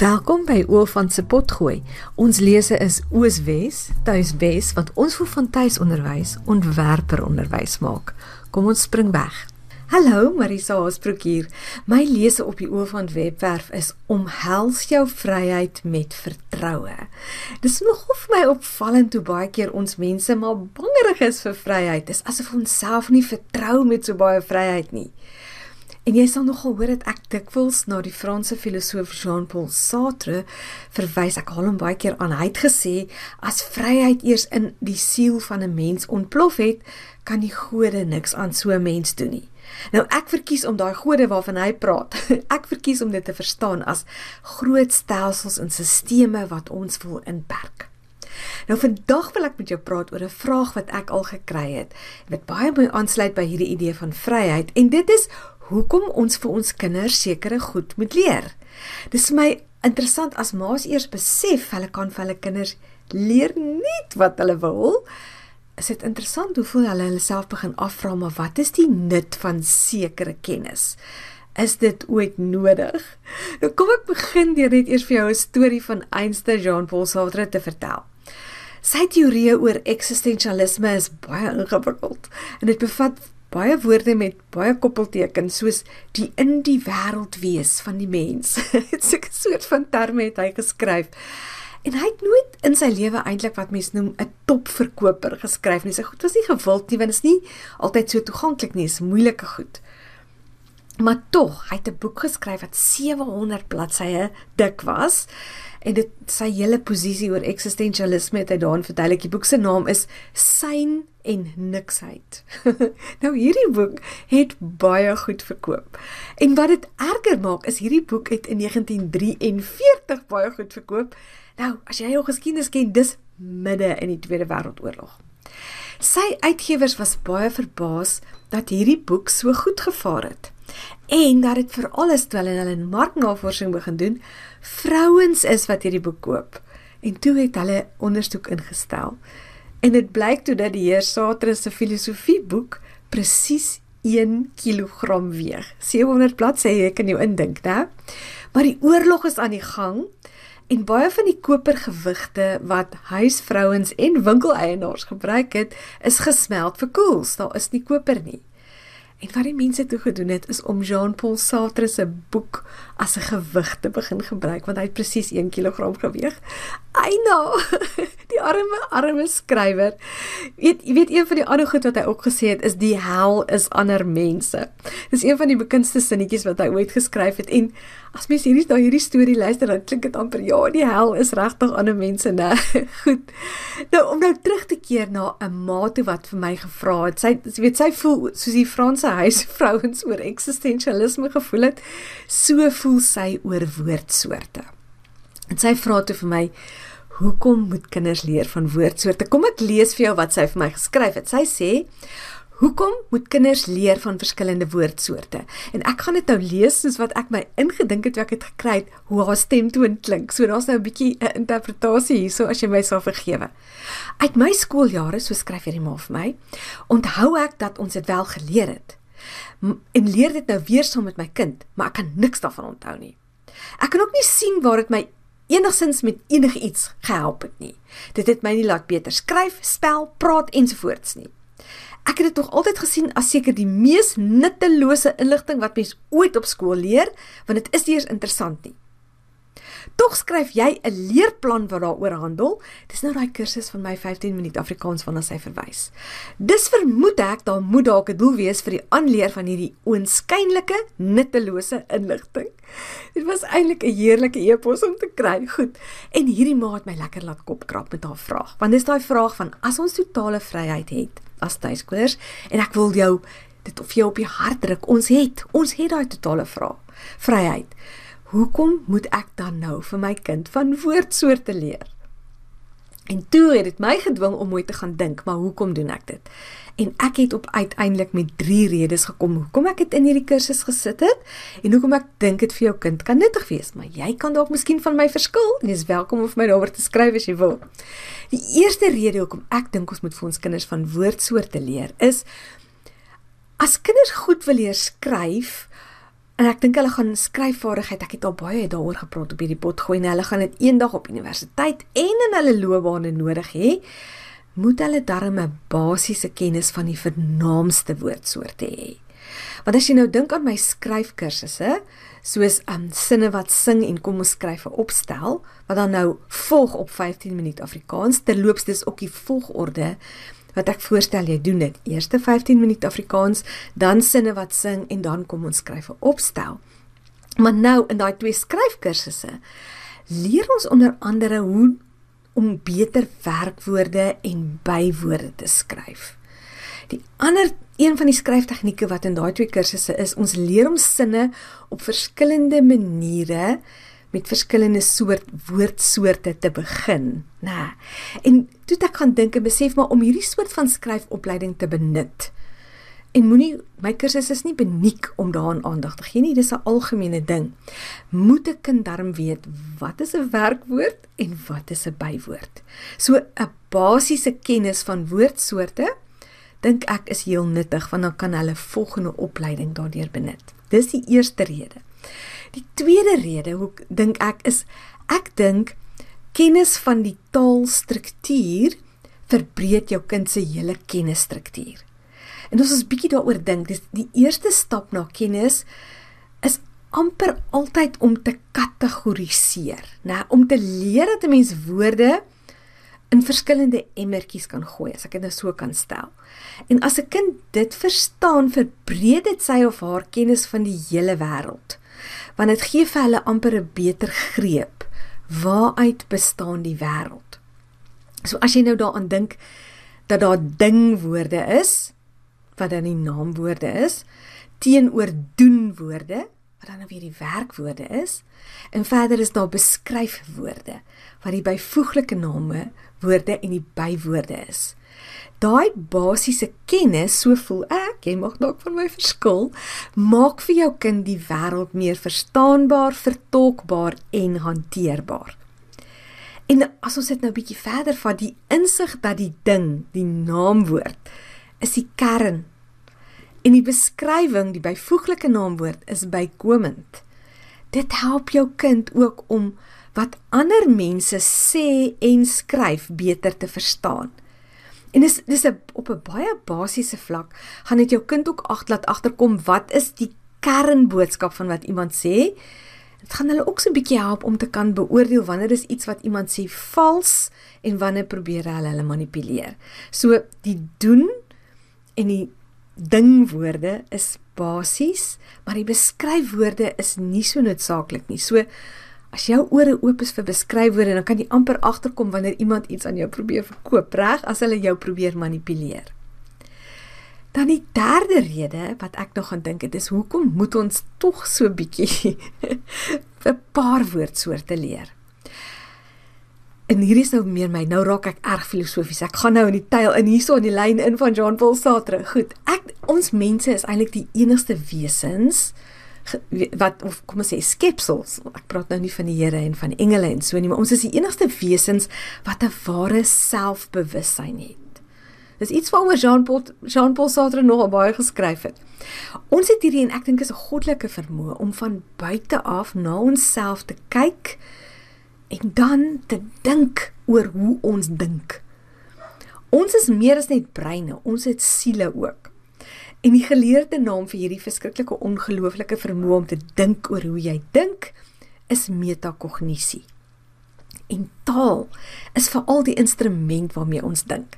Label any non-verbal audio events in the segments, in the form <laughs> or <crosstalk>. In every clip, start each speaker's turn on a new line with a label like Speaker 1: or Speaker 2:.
Speaker 1: Welkom by Oofant se potgooi. Ons lese is Ooswes, Tuiswes wat ons vir van tuisonderwys ontwerper onderwys maak. Kom ons spring weg. Hallo, Marisa Haasbroek hier. My lese op die Oofant webwerf is Omhels jou vryheid met vertroue. Dis nogal vir my opvallend hoe baie keer ons mense maar bangerig is vir vryheid. Dis asof ons self nie vertrou met so baie vryheid nie. En jy sal nogal hoor dat ek dikwels na die Franse filosoof Jean-Paul Sartre verwys. Ek haal hom baie keer aan. Hy het gesê as vryheid eers in die siel van 'n mens ontplof het, kan die gode niks aan so 'n mens doen nie. Nou ek verkies om daai gode waarvan hy praat. <laughs> Ek verkies om dit te verstaan as groot stelsels en stelsels wat ons wil inperk. Nou vandag wil ek met jou praat oor 'n vraag wat ek al gekry het wat baie mooi aansluit by hierdie idee van vryheid en dit is hoekom ons vir ons kinders sekere goed moet leer. Dis vir my interessant as ma's eers besef hulle kan vir hulle kinders leer net wat hulle wil. Is dit interessant hoe voel hulle hulle self begin afvra maar wat is die nut van sekere kennis? Is dit ooit nodig? Nou kom ek begin deur net eers vir jou 'n storie van Einstein Jean-Paul Sartre te vertel. Sy teorie oor eksistensialisme is baie ingewikkeld en dit bevat baie woorde met baie koppeltekens soos die in die wêreld wees van die mens. Dit is 'n soort van terme het hy geskryf. En hy het nooit in sy lewe eintlik wat mense noem 'n topverkoper geskryf nie. Sy goed was nie gewild nie want dit is nie altyd so toeganklik nie, is moeilike goed. Maar tog, hy het 'n boek geskryf wat 700 bladsye dik was en dit sy hele posisie oor eksistensialisme het hy daarin verduidelik. Die boek se naam is Syn en niksheid. <laughs> nou hierdie boek het baie goed verkoop. En wat dit erger maak is hierdie boek het in 1943 baie goed verkoop. Nou, as jy jou geskiedenis ken, dis midde in die Tweede Wêreldoorlog. Sy uitgewers was baie verbaas dat hierdie boek so goed gevaar het. En dat dit veral is terwyl hulle in marknavorsing begin doen, vrouens is wat hierdie boek koop. En toe het hulle ondersoek ingestel En dit blyk toe dat die heer Sartre se filosofieboek presies 1 kg weeg. 700 bladsye, ek kan jou indink, né? Maar die oorlog is aan die gang en baie van die kopergewigte wat huisvrouens en winkeleienaars gebruik het, is gesmelt vir koels. Daar is nie koper nie. En wat die mense toe gedoen het is om Jean-Paul Sartre se boek as 'n gewig te begin gebruik want hy het presies 1 kg geweg. Eina, <laughs> die arme arme skrywer. Weet jy weet een van die ander goed wat hy ook gesê het is die hel is ander mense. Dis een van die bekendste sinnetjies wat hy ooit geskryf het en as mens hierdie daai hierdie storie luister dan klink dit amper ja, die hel is regtig ander mense, né? <laughs> Goed. Nou om nou terug te keer na 'n ma toe wat vir my gevra het. Sy weet sy voel soos die Franse huisvrouens oor eksistensialisme gevoel het, so voel sy oor woordsoorte. En sy vra toe vir my, "Hoekom moet kinders leer van woordsoorte?" Kom ek lees vir jou wat sy vir my geskryf het. Sy sê, Hoekom moet kinders leer van verskillende woordsoorte? En ek gaan dit nou lees soos wat ek my ingedink het toe ek dit gekry het hoe haar stemtoon klink. So daar's nou 'n bietjie 'n interpretasie hierso as jy my sal vergewe. Uit my skooljare, so skryf hierdie ma vir my, onthou ek dat ons dit wel geleer het. En leer dit nou weer saam met my kind, maar ek kan niks daarvan onthou nie. Ek kan ook nie sien waar dit my enigsins met enigiets gehelp het nie. Dit het my nie laat beter skryf, spel, praat ensovoorts nie. Ek het dit tog altyd gesien as seker die mees nuttelose inligting wat mens ooit op skool leer, want dit is nie eens interessant nie. Tog skryf jy 'n leerplan wat daaroor handel. Dis nou daai kursus van my 15 minuut Afrikaans waarna sy verwys. Dis vermoed ek daar moet dalk 'n doel wees vir die aanleer van hierdie oënskynlike nuttelose inligting. Dit was eintlik 'n heerlike epos om te kry. Goed. En hierdie ma het my lekker laat kopkrap met haar vraag. Want dis daai vraag van as ons totale vryheid het as tuiskoolers en ek wil jou dit of jy op die hart druk. Ons het, ons het daai totale vraag. Vryheid. Hoekom moet ek dan nou vir my kind van woordsoorte leer? En toe het dit my gedwing om mooi te gaan dink, maar hoekom doen ek dit? En ek het op uiteindelik met 3 redes gekom hoekom ek dit in hierdie kursus gesit het en hoekom ek dink dit vir jou kind kan nuttig wees, maar jy kan dalk miskien van my verskil en jy's welkom om vir my daaroor te skryf as jy wil. Die eerste rede hoekom ek dink ons moet vir ons kinders van woordsoorte leer is as kinders goed wil leer skryf, En ek dink hulle gaan skryfvaardigheid, ek het al baie daaroor gepraat op hierdie pot gooi en hulle gaan dit eendag op universiteit en in hulle loopbane nodig hê. Moet hulle darm 'n basiese kennis van die vernaamste woordsoorte hê. Want as jy nou dink aan my skryfkursusse, soos um sinne wat sing en kom ons skryf 'n opstel wat dan nou volg op 15 minuut Afrikaans, terloops dis ook die volgorde wat ek voorstel jy doen dit. Eerste 15 minuut Afrikaans, dan sinne wat sing en dan kom ons skryf 'n opstel. Maar nou in daai twee skryfkursusse leer ons onder andere hoe om beter werkwoorde en bywoorde te skryf. Die ander een van die skryftegnieke wat in daai twee kursusse is, ons leer om sinne op verskillende maniere met verskillende soort woordsoorte te begin, nê. Nou, en toe ek gaan dink en besef maar om hierdie soort van skryfopleiding te benut. En moenie my kursus is nie beniek om daaraan aandag te gee nie, dis 'n algemene ding. Moet 'n kind darm weet wat is 'n werkwoord en wat is 'n bywoord. So 'n basiese kennis van woordsoorte dink ek is heel nuttig want dan kan hulle volgende opleiding daardeur benut. Dis die eerste rede. Die tweede rede hoe dink ek is ek dink kennis van die taalstruktuur verbreek jou kind se hele kennisstruktuur. En ons bietjie daaroor dink, dis die eerste stap na kennis is amper altyd om te kategoriseer, né? Om te leer dat 'n mens woorde in verskillende emmertjies kan gooi, as ek dit nou so kan stel. En as 'n kind dit verstaan, verbreek dit sy of haar kennis van die hele wêreld want dit gee vir hulle amper 'n beter greep waaruit bestaan die wêreld. So as jy nou daaraan dink dat daar dingwoorde is wat dan die naamwoorde is teenoor doenwoorde wat dan nou weer die werkwoorde is en verder is daar beskryfwoorde wat die byvoeglike name woorde en die bywoorde is. Daai basiese kennis, so voel ek, jy mag dalk van my verskil, maak vir jou kind die wêreld meer verstaanbaar, vertolkbaar en hanteerbaar. En as ons dit nou bietjie verder vat, die insig dat die ding, die naamwoord, is die kern. En die beskrywing, die byvoeglike naamwoord is bykomend. Dit help jou kind ook om wat ander mense sê en skryf beter te verstaan. En dis dis 'n op 'n baie basiese vlak gaan dit jou kind ook ag laat agterkom wat is die kernboodskap van wat iemand sê. Dit gaan hulle ook so 'n bietjie help om te kan beoordeel wanneer is iets wat iemand sê vals en wanneer probeer hulle hulle manipuleer. So die doen en die dingwoorde is basies, maar die beskryfwoorde is nie so noodsaaklik nie. So As jou ore oop is vir beskryfwoorde, dan kan jy amper agterkom wanneer iemand iets aan jou probeer verkoop, reg as hulle jou probeer manipuleer. Dan die derde rede wat ek nog gaan dink het is hoekom moet ons tog so bietjie <laughs> 'n paar woordsoorte leer. En hier is nou meer my. Nou raak ek erg filosofies. Ek gaan nou in die tyl in hierso in die lyn in van Jean Paul Sartre. Goed. Ek ons mense is eintlik die enigste wesens wat of kom ons sê skepsels. Ek praat nou nie van die Here en van engele en so nie, maar ons is die enigste wesens wat 'n ware selfbewussyn het. Dis iets waaroor Jean-Paul Jean-Paul Sartre nog baie geskryf het. Ons het hierdie en ek dink is 'n goddelike vermoë om van buite af na onsself te kyk en dan te dink oor hoe ons dink. Ons is meer as net breine, ons het siele ook. En die geleerde naam vir hierdie verskriklike ongelooflike vermoë om te dink oor hoe jy dink is metakognisie. En taal is veral die instrument waarmee ons dink.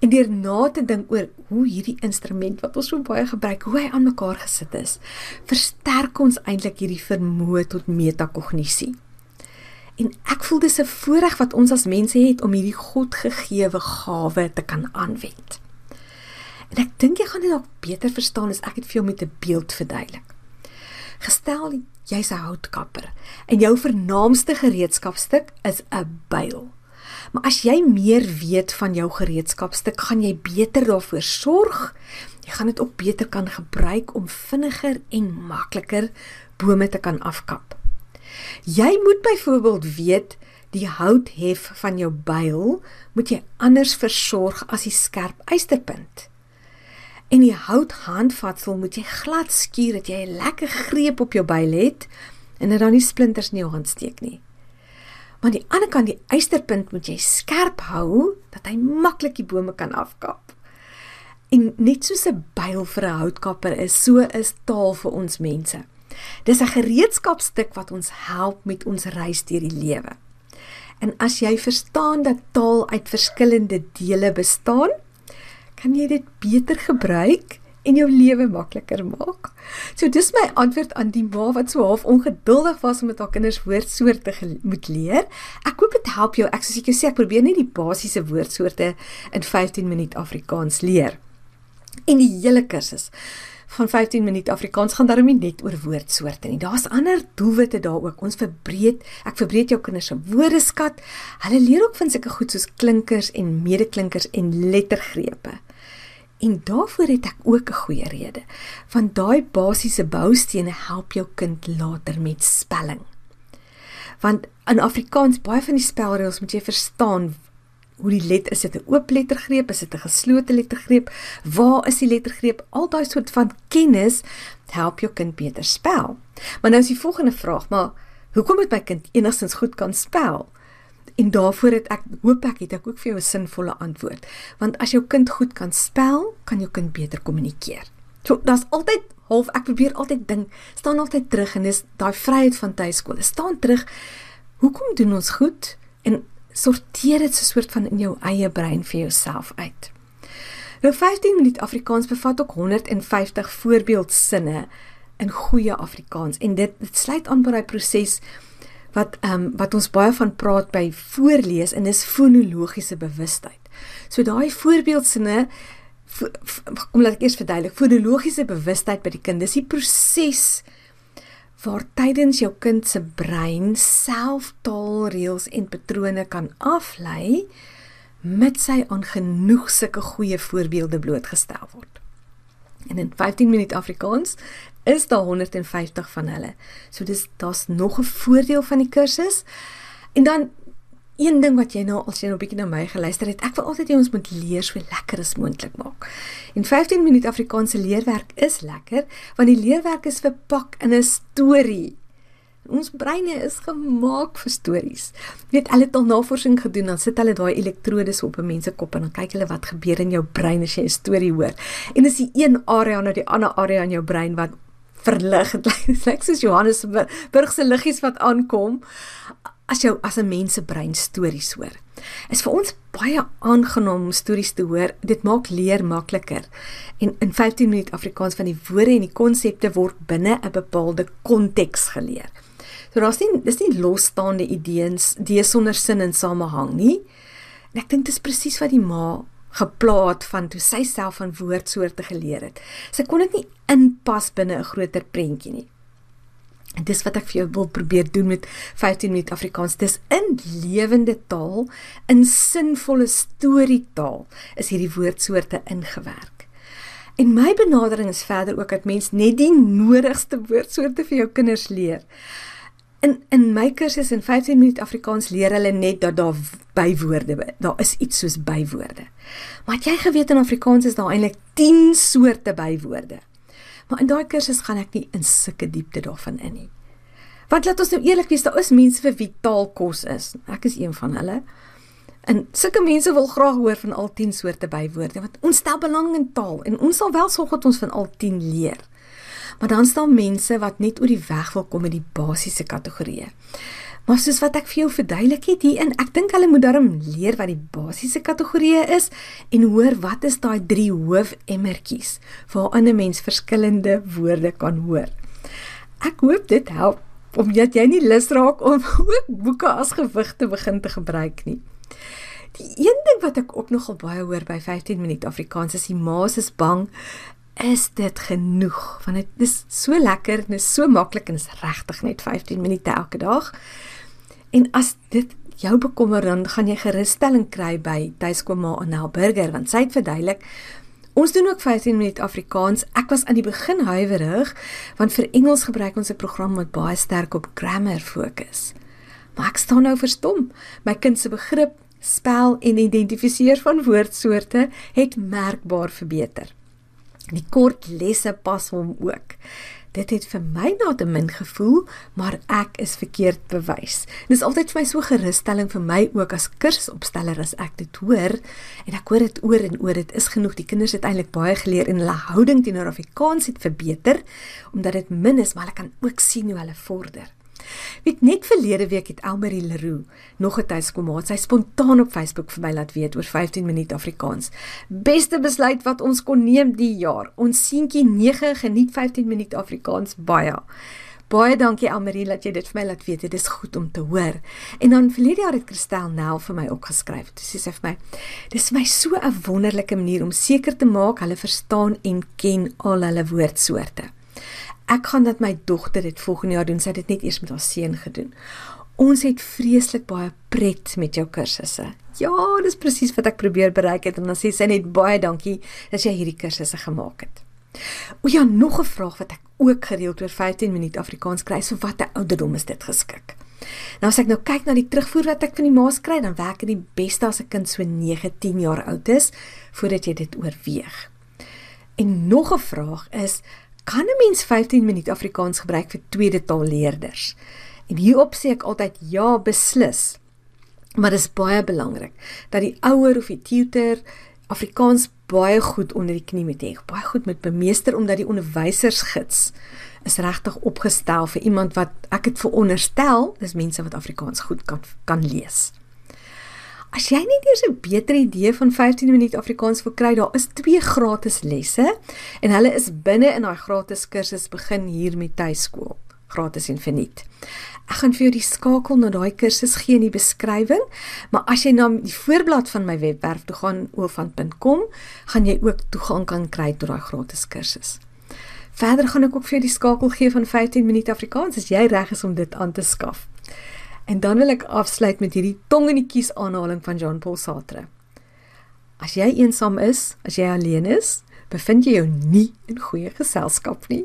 Speaker 1: En deur na te dink oor hoe hierdie instrument wat ons so baie gebruik, hoe hy aan mekaar gesit is, versterk ons eintlik hierdie vermoë tot metakognisie. En ek voel dis 'n voorreg wat ons as mense het om hierdie godgegewe gawe te kan aanwend. En ek dink jy gaan dit dalk beter verstaan as ek dit vir jou met 'n beeld verduidelik. Gestel jy's 'n houtkapper en jou vernaamste gereedskapstuk is 'n byl. Maar as jy meer weet van jou gereedskapstuk, gaan jy beter daarvoor sorg. Jy gaan dit ook beter kan gebruik om vinniger en makliker bome te kan afkap. Jy moet byvoorbeeld weet die houthef van jou byl moet jy anders versorg as die skerp eysterpunt. En die hout handvatsel moet jy glad skuur dat jy 'n lekker greep op jou byl het en dat dan nie splinters in jou hand steek nie. Maar aan die ander kant die eysterpunt moet jy skerp hou dat hy maklik die bome kan afkap. En net soos 'n byl vir 'n houtkapper is, so is taal vir ons mense. Dis 'n gereedskapstuk wat ons help met ons reis deur die lewe. En as jy verstaan dat taal uit verskillende dele bestaan, kan jy dit beter gebruik en jou lewe makliker maak. So dis my antwoord aan die ma wat so half ongeduldig was om met haar kinders woordsoorte moet leer. Ek hoop dit help jou. Ek soos ek jou sê, ek probeer net die basiese woordsoorte in 15 minute Afrikaans leer. En die hele kursus van 15 minute Afrikaans gaan daarom nie net oor woordsoorte nie. Daar's ander doelwitte daar ook. Ons verbreed, ek verbreed jou kinders se woordeskat. Hulle leer ook van sulke goed soos klinkers en medeklinkers en lettergrepe. En daarvoor het ek ook 'n goeie rede. Want daai basiese boustene help jou kind later met spelling. Want in Afrikaans baie van die spelreëls moet jy verstaan hoe die letter is dit 'n oop lettergreep, is dit 'n geslote lettergreep? Waar is die lettergreep? Al daai soort van kennis help jou kind beter spel. Maar nou is die volgende vraag, maar hoekom moet my kind enigstens goed kan spel? En daarvoor het ek hoop ek het ek ook vir jou 'n sinvolle antwoord. Want as jou kind goed kan spel, kan jou kind beter kommunikeer. So daar's altyd half ek probeer altyd dink, staan altyd terug en dis daai vryheid van tuiskool. Staan terug. Hoekom doen ons goed? En sorteer dit so 'n soort van in jou eie brein vir jouself uit. Nou 15 minuut Afrikaans bevat ook 150 voorbeeldsinne in goeie Afrikaans en dit dit sluit aan by daai proses wat ehm um, wat ons baie van praat by voorlees en dis fonologiese bewustheid. So daai voorbeeldsinne kom laat ek eers verduidelik. Fonologiese bewustheid by die kind, dis die proses waar tydens jou kind se brein self taalreëls en patrone kan aflei met sy aan genoeg sulke goeie voorbeelde blootgestel word. En in 15 minute Afrikaans is daar 150 van hulle. So dis daar's nog 'n voordeel van die kursus. En dan een ding wat jy nou as jy nou 'n bietjie na my geluister het, ek wil altyd hê ons moet leer so lekker as moontlik maak. En 15 minute Afrikaanse leerwerk is lekker want die leerwerk is verpak in 'n storie. Ons breine is gemaak vir stories. Jy weet, hulle het al navorsing gedoen, dan sit hulle daai elektrodes op 'n mens se kop en dan kyk hulle wat gebeur in jou brein as jy 'n storie hoor. En dis die een area na die ander area in jou brein wat verlig. <laughs> Dit lyk soos Johannesburg se liggies wat aankom as jou as 'n mens se brein stories hoor. Is vir ons baie aangenaam om stories te hoor. Dit maak leer makliker. En in 15 minute Afrikaans van die woorde en die konsepte word binne 'n bepaalde konteks geleer. So daar's nie dis nie losstaande idees, die sonder sin en samehang nie. En ek dink dit is presies wat die ma geplaat van toe sy self van woordsoorte geleer het. Sy kon dit nie inpas binne 'n groter prentjie nie. En dis wat ek vir jou wil probeer doen met 15 minute Afrikaans. Dis in lewende taal, in sinvolle storietaal is hierdie woordsoorte ingewerk. En my benadering is verder ook dat mens net die nodigste woordsoorte vir jou kinders leer. In in my kursus in 15 minute Afrikaans leer hulle net dat daar bywoorde. Daar is iets soos bywoorde. Maar het jy geweet in Afrikaans is daar eintlik 10 soorte bywoorde? Maar in daai kursus gaan ek nie in sulke diepte daarvan in nie. Want laat ons nou eerlik wees, daar is mense vir wie taal kos is. Ek is een van hulle. En sulke mense wil graag hoor van al 10 soorte bywoorde want ons stel belang in taal en ons sal wel sorg dat ons van al 10 leer. Maar dan staan mense wat net oor die weg wil kom met die basiese kategorieë. Maar soos wat ek vir jou verduidelik het hier in, ek dink hulle moet daarom leer wat die basiese kategorieë is en hoor wat is daai drie hoofemmertjies waarin 'n mens verskillende woorde kan hoor. Ek hoop dit help omdat jy nie lus raak om <laughs> ook boeke as gewig te begin te gebruik nie. Die een ding wat ek ook nogal baie hoor by 15 minute Afrikaans is die ma's is bang is dit genoeg want dit is so lekker en is so maklik en is regtig net 15 minute elke dag. En as dit jou bekommer dan gaan jy gerusstelling kry by Tuiskoma Anel Burger want sy het verduidelik ons doen ook 15 minute Afrikaans. Ek was aan die begin huiwerig want vir Engels gebruik ons 'n program wat baie sterk op grammar fokus. Maar ek staan nou verstom. My kind se begrip, spel en identifiseer van woordsoorte het merkbaar verbeter. Die kort lesse pas hom ook. Dit het vir my na te min gevoel, maar ek is verkeerd bewys. Dit is altyd vir my so gerusstelling vir my ook as kursusopsteller as ek dit hoor en ek hoor dit oor en oor. Dit is genoeg. Die kinders het eintlik baie geleer en hulle houding teenoor Afrikaans het verbeter omdat dit min is, maar hulle kan ook sien hoe hulle vorder. Weet net verlede week het Elmarie Leroux nog 'n tuiskomaat sy spontaan op Facebook vir my laat weet oor 15 minute Afrikaans. Beste besluit wat ons kon neem die jaar. Ons seentjie 9 geniet 15 minute Afrikaans baie. Baie dankie Elmarie dat jy dit vir my laat weet. Dit is goed om te hoor. En dan verlede jaar het Christel Nel vir my opgeskryf. Sy sê vir my: "Dis vir my so 'n wonderlike manier om seker te maak hulle verstaan en ken al hulle woordsoorte." Ek gaan dat my dogter dit volgende jaar doen. Sy het dit net eers met haar seun gedoen. Ons het vreeslik baie pret met jou kursusse. Ja, dis presies wat ek probeer bereik het en dan sê sy net baie dankie dat jy hierdie kursusse gemaak het. O ja, nog 'n vraag wat ek ook gereeld oor 15 minute Afrikaans kry, so watter ouderdom is dit geskik? Nou as ek nou kyk na die terugvoer wat ek van die ma's kry, dan werk dit die beste as 'n kind so 9, 10 jaar oud is voordat jy dit oorweeg. En nog 'n vraag is, kan 'n mens 15 minute Afrikaans gebruik vir tweede taalleerders? En hierop sê ek altyd ja, beslis. Maar dit is baie belangrik dat die ouer of die tutor Afrikaans baie goed onder die knie moet hê, baie goed met bemeester omdat die onderwysersgids is regtig opgestel vir iemand wat ek het veronderstel, dis mense wat Afrikaans goed kan kan lees. As jy net eers 'n beter idee van 15 minute Afrikaans wil kry, daar is twee gratis lesse en hulle is binne in daai gratis kursus begin hier met tuiskool, gratis en verniet. Ek gaan vir jou die skakel na daai kursus gee in die beskrywing, maar as jy na die voorblad van my webwerf toe gaan oofan.com, gaan jy ook toegang kan kry tot daai gratis kursus. Verder gaan ek ook vir jou die skakel gee van 15 minute Afrikaans as jy reg is om dit aan te skaf. En dan wil ek afsluit met hierdie tong in die kies aanhaling van Jean Paul Sartre. As jy eensaam is, as jy alleen is, bevind jy jou nie in goeie geselskap nie.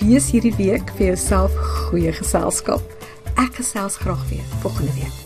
Speaker 1: Wees hierdie week vir jouself goeie geselskap. Ek gesels graag weer volgende week.